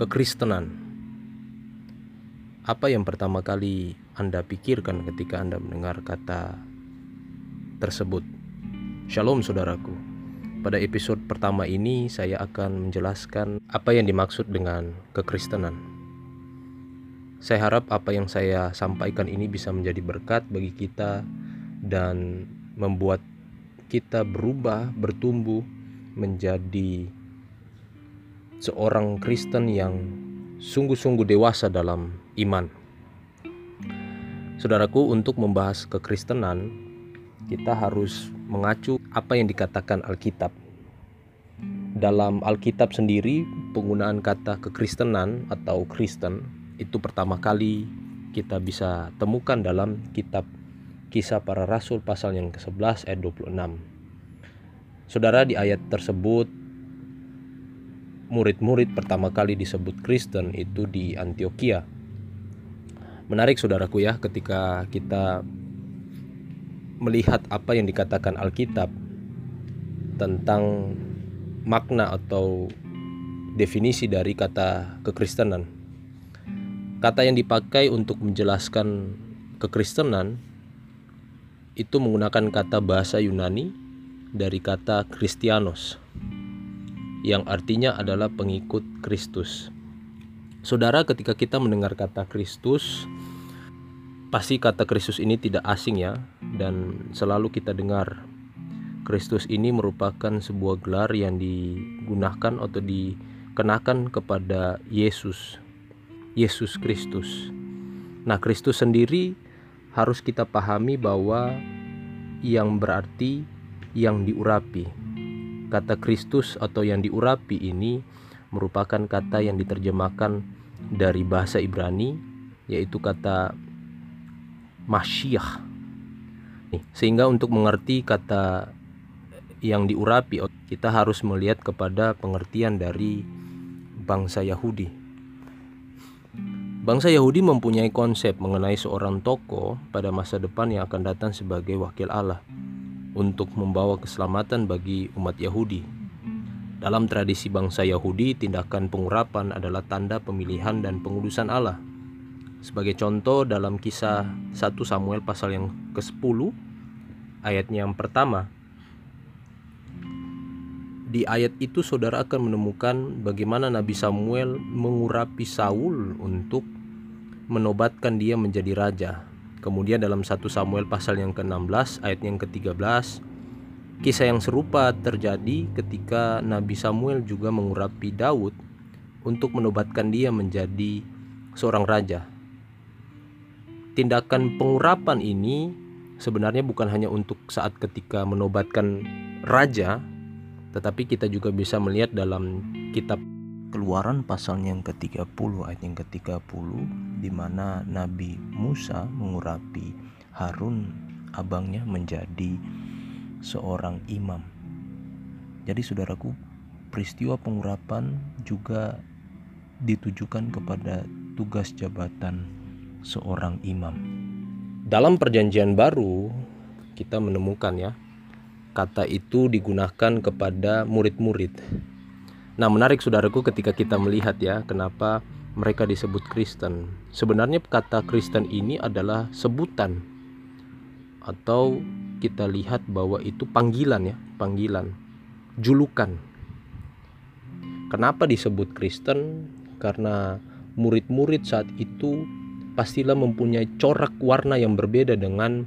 kekristenan. Apa yang pertama kali Anda pikirkan ketika Anda mendengar kata tersebut? Shalom saudaraku. Pada episode pertama ini saya akan menjelaskan apa yang dimaksud dengan kekristenan. Saya harap apa yang saya sampaikan ini bisa menjadi berkat bagi kita dan membuat kita berubah, bertumbuh menjadi seorang Kristen yang sungguh-sungguh dewasa dalam iman. Saudaraku, untuk membahas kekristenan, kita harus mengacu apa yang dikatakan Alkitab. Dalam Alkitab sendiri, penggunaan kata kekristenan atau Kristen itu pertama kali kita bisa temukan dalam kitab Kisah Para Rasul pasal yang ke-11 ayat 26. Saudara di ayat tersebut murid-murid pertama kali disebut Kristen itu di Antioquia. Menarik saudaraku ya ketika kita melihat apa yang dikatakan Alkitab tentang makna atau definisi dari kata kekristenan. Kata yang dipakai untuk menjelaskan kekristenan itu menggunakan kata bahasa Yunani dari kata Kristianos yang artinya adalah pengikut Kristus. Saudara, ketika kita mendengar kata Kristus, pasti kata Kristus ini tidak asing ya, dan selalu kita dengar. Kristus ini merupakan sebuah gelar yang digunakan atau dikenakan kepada Yesus, Yesus Kristus. Nah, Kristus sendiri harus kita pahami bahwa yang berarti yang diurapi Kata Kristus atau yang diurapi ini merupakan kata yang diterjemahkan dari bahasa Ibrani yaitu kata Masyiah. Nih, sehingga untuk mengerti kata yang diurapi kita harus melihat kepada pengertian dari bangsa Yahudi. Bangsa Yahudi mempunyai konsep mengenai seorang tokoh pada masa depan yang akan datang sebagai wakil Allah untuk membawa keselamatan bagi umat Yahudi. Dalam tradisi bangsa Yahudi, tindakan pengurapan adalah tanda pemilihan dan pengudusan Allah. Sebagai contoh dalam kisah 1 Samuel pasal yang ke-10 ayatnya yang pertama. Di ayat itu saudara akan menemukan bagaimana Nabi Samuel mengurapi Saul untuk menobatkan dia menjadi raja Kemudian dalam 1 Samuel pasal yang ke-16 ayat yang ke-13 kisah yang serupa terjadi ketika Nabi Samuel juga mengurapi Daud untuk menobatkan dia menjadi seorang raja. Tindakan pengurapan ini sebenarnya bukan hanya untuk saat ketika menobatkan raja, tetapi kita juga bisa melihat dalam kitab Keluaran pasal yang ke-30 ayat yang ke-30 di mana Nabi Musa mengurapi Harun abangnya menjadi seorang imam. Jadi saudaraku, peristiwa pengurapan juga ditujukan kepada tugas jabatan seorang imam. Dalam perjanjian baru kita menemukan ya kata itu digunakan kepada murid-murid Nah, menarik saudaraku ketika kita melihat ya, kenapa mereka disebut Kristen. Sebenarnya kata Kristen ini adalah sebutan atau kita lihat bahwa itu panggilan ya, panggilan, julukan. Kenapa disebut Kristen? Karena murid-murid saat itu pastilah mempunyai corak warna yang berbeda dengan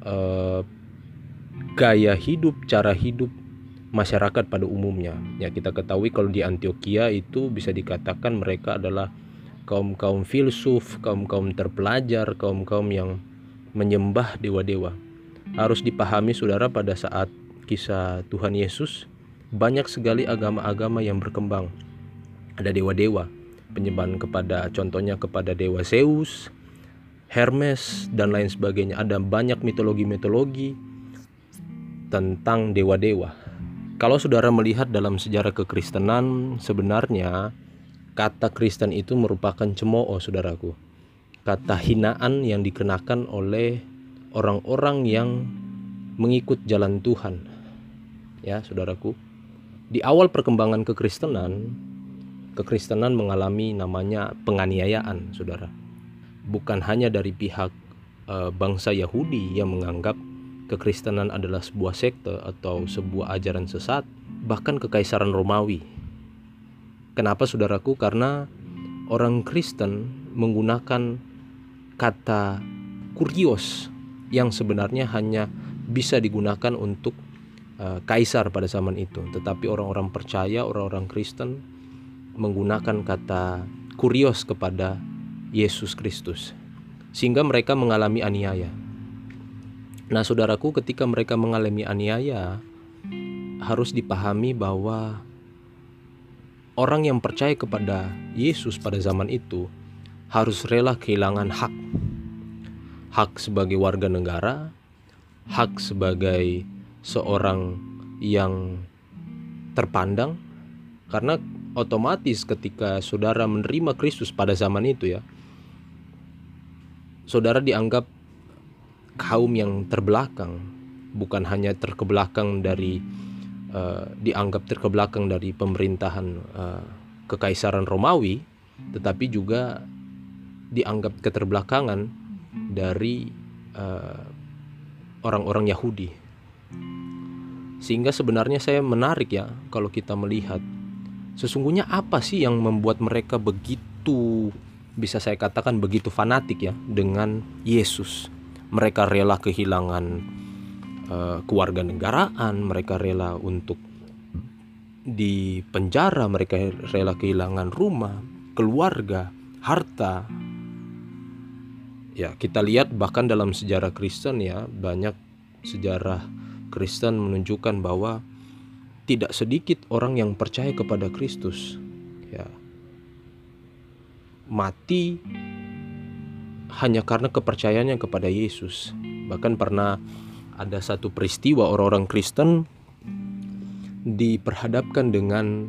uh, gaya hidup, cara hidup masyarakat pada umumnya. Ya kita ketahui kalau di Antioquia itu bisa dikatakan mereka adalah kaum-kaum filsuf, kaum-kaum terpelajar, kaum-kaum yang menyembah dewa-dewa. Harus dipahami saudara pada saat kisah Tuhan Yesus banyak sekali agama-agama yang berkembang. Ada dewa-dewa, penyembahan kepada contohnya kepada dewa Zeus, Hermes dan lain sebagainya. Ada banyak mitologi-mitologi tentang dewa-dewa kalau saudara melihat dalam sejarah kekristenan, sebenarnya kata Kristen itu merupakan cemooh, saudaraku. Kata hinaan yang dikenakan oleh orang-orang yang mengikut jalan Tuhan. Ya, saudaraku. Di awal perkembangan kekristenan, kekristenan mengalami namanya penganiayaan, saudara. Bukan hanya dari pihak uh, bangsa Yahudi yang menganggap kekristenan adalah sebuah sekte atau sebuah ajaran sesat, bahkan kekaisaran Romawi. Kenapa, saudaraku? Karena orang Kristen menggunakan kata kurios yang sebenarnya hanya bisa digunakan untuk uh, kaisar pada zaman itu, tetapi orang-orang percaya, orang-orang Kristen menggunakan kata kurios kepada Yesus Kristus, sehingga mereka mengalami aniaya. Nah, saudaraku, ketika mereka mengalami aniaya, harus dipahami bahwa orang yang percaya kepada Yesus pada zaman itu harus rela kehilangan hak. Hak sebagai warga negara, hak sebagai seorang yang terpandang karena otomatis ketika saudara menerima Kristus pada zaman itu ya saudara dianggap kaum yang terbelakang bukan hanya terkebelakang dari uh, dianggap terkebelakang dari pemerintahan uh, kekaisaran Romawi tetapi juga dianggap keterbelakangan dari uh, orang-orang Yahudi. Sehingga sebenarnya saya menarik ya kalau kita melihat sesungguhnya apa sih yang membuat mereka begitu bisa saya katakan begitu fanatik ya dengan Yesus. Mereka rela kehilangan uh, keluarga negaraan, mereka rela untuk di penjara, mereka rela kehilangan rumah, keluarga, harta, ya kita lihat bahkan dalam sejarah Kristen ya banyak sejarah Kristen menunjukkan bahwa tidak sedikit orang yang percaya kepada Kristus ya. Mati hanya karena kepercayaannya kepada Yesus. Bahkan pernah ada satu peristiwa orang-orang Kristen diperhadapkan dengan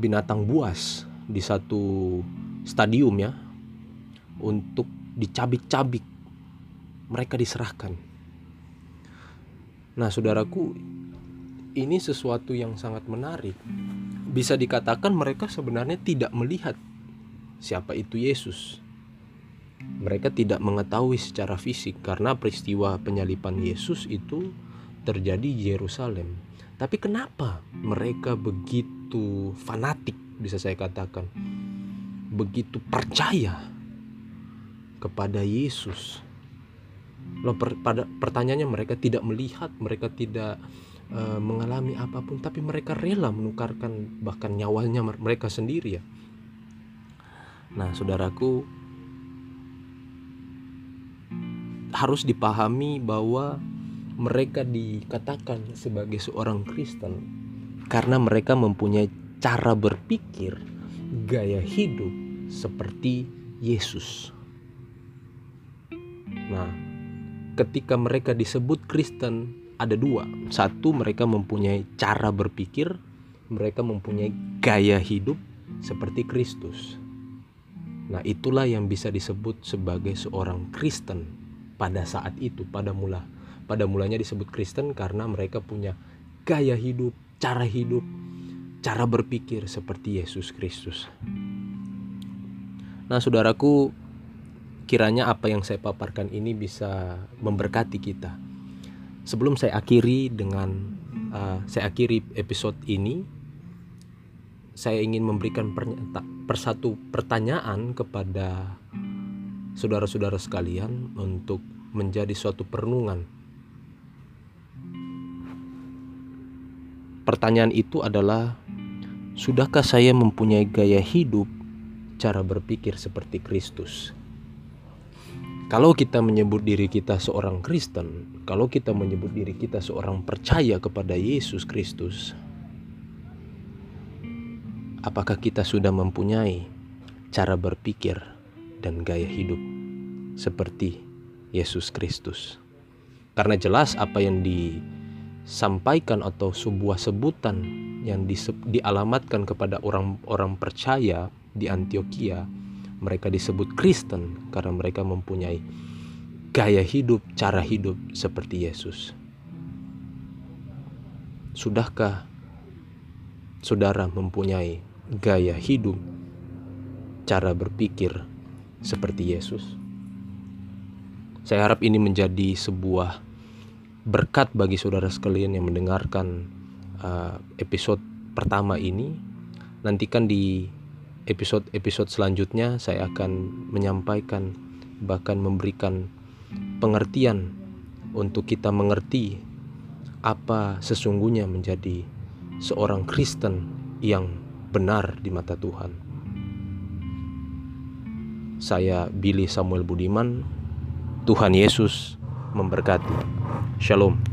binatang buas di satu stadium ya untuk dicabik-cabik. Mereka diserahkan. Nah saudaraku ini sesuatu yang sangat menarik. Bisa dikatakan mereka sebenarnya tidak melihat siapa itu Yesus mereka tidak mengetahui secara fisik karena peristiwa penyalipan Yesus itu terjadi di Yerusalem. Tapi kenapa mereka begitu fanatik bisa saya katakan? Begitu percaya kepada Yesus. Loh, per, pada pertanyaannya mereka tidak melihat, mereka tidak uh, mengalami apa pun, tapi mereka rela menukarkan bahkan nyawanya mereka sendiri ya. Nah, saudaraku harus dipahami bahwa mereka dikatakan sebagai seorang Kristen karena mereka mempunyai cara berpikir, gaya hidup seperti Yesus. Nah, ketika mereka disebut Kristen ada dua. Satu, mereka mempunyai cara berpikir, mereka mempunyai gaya hidup seperti Kristus. Nah, itulah yang bisa disebut sebagai seorang Kristen pada saat itu, pada mula. Pada mulanya disebut Kristen karena mereka punya gaya hidup, cara hidup, cara berpikir seperti Yesus Kristus. Nah, saudaraku, kiranya apa yang saya paparkan ini bisa memberkati kita. Sebelum saya akhiri dengan uh, saya akhiri episode ini, saya ingin memberikan persatu pertanyaan kepada saudara-saudara sekalian untuk menjadi suatu perenungan. Pertanyaan itu adalah, sudahkah saya mempunyai gaya hidup, cara berpikir seperti Kristus? Kalau kita menyebut diri kita seorang Kristen, kalau kita menyebut diri kita seorang percaya kepada Yesus Kristus, apakah kita sudah mempunyai cara berpikir dan gaya hidup seperti Yesus Kristus? Karena jelas apa yang disampaikan atau sebuah sebutan yang dialamatkan kepada orang-orang percaya di Antioquia mereka disebut Kristen karena mereka mempunyai gaya hidup, cara hidup seperti Yesus. Sudahkah saudara mempunyai gaya hidup, cara berpikir seperti Yesus. Saya harap ini menjadi sebuah berkat bagi saudara sekalian yang mendengarkan uh, episode pertama ini. Nantikan di episode-episode selanjutnya saya akan menyampaikan bahkan memberikan pengertian untuk kita mengerti apa sesungguhnya menjadi seorang Kristen yang benar di mata Tuhan. Saya Billy Samuel Budiman. Tuhan Yesus memberkati. Shalom.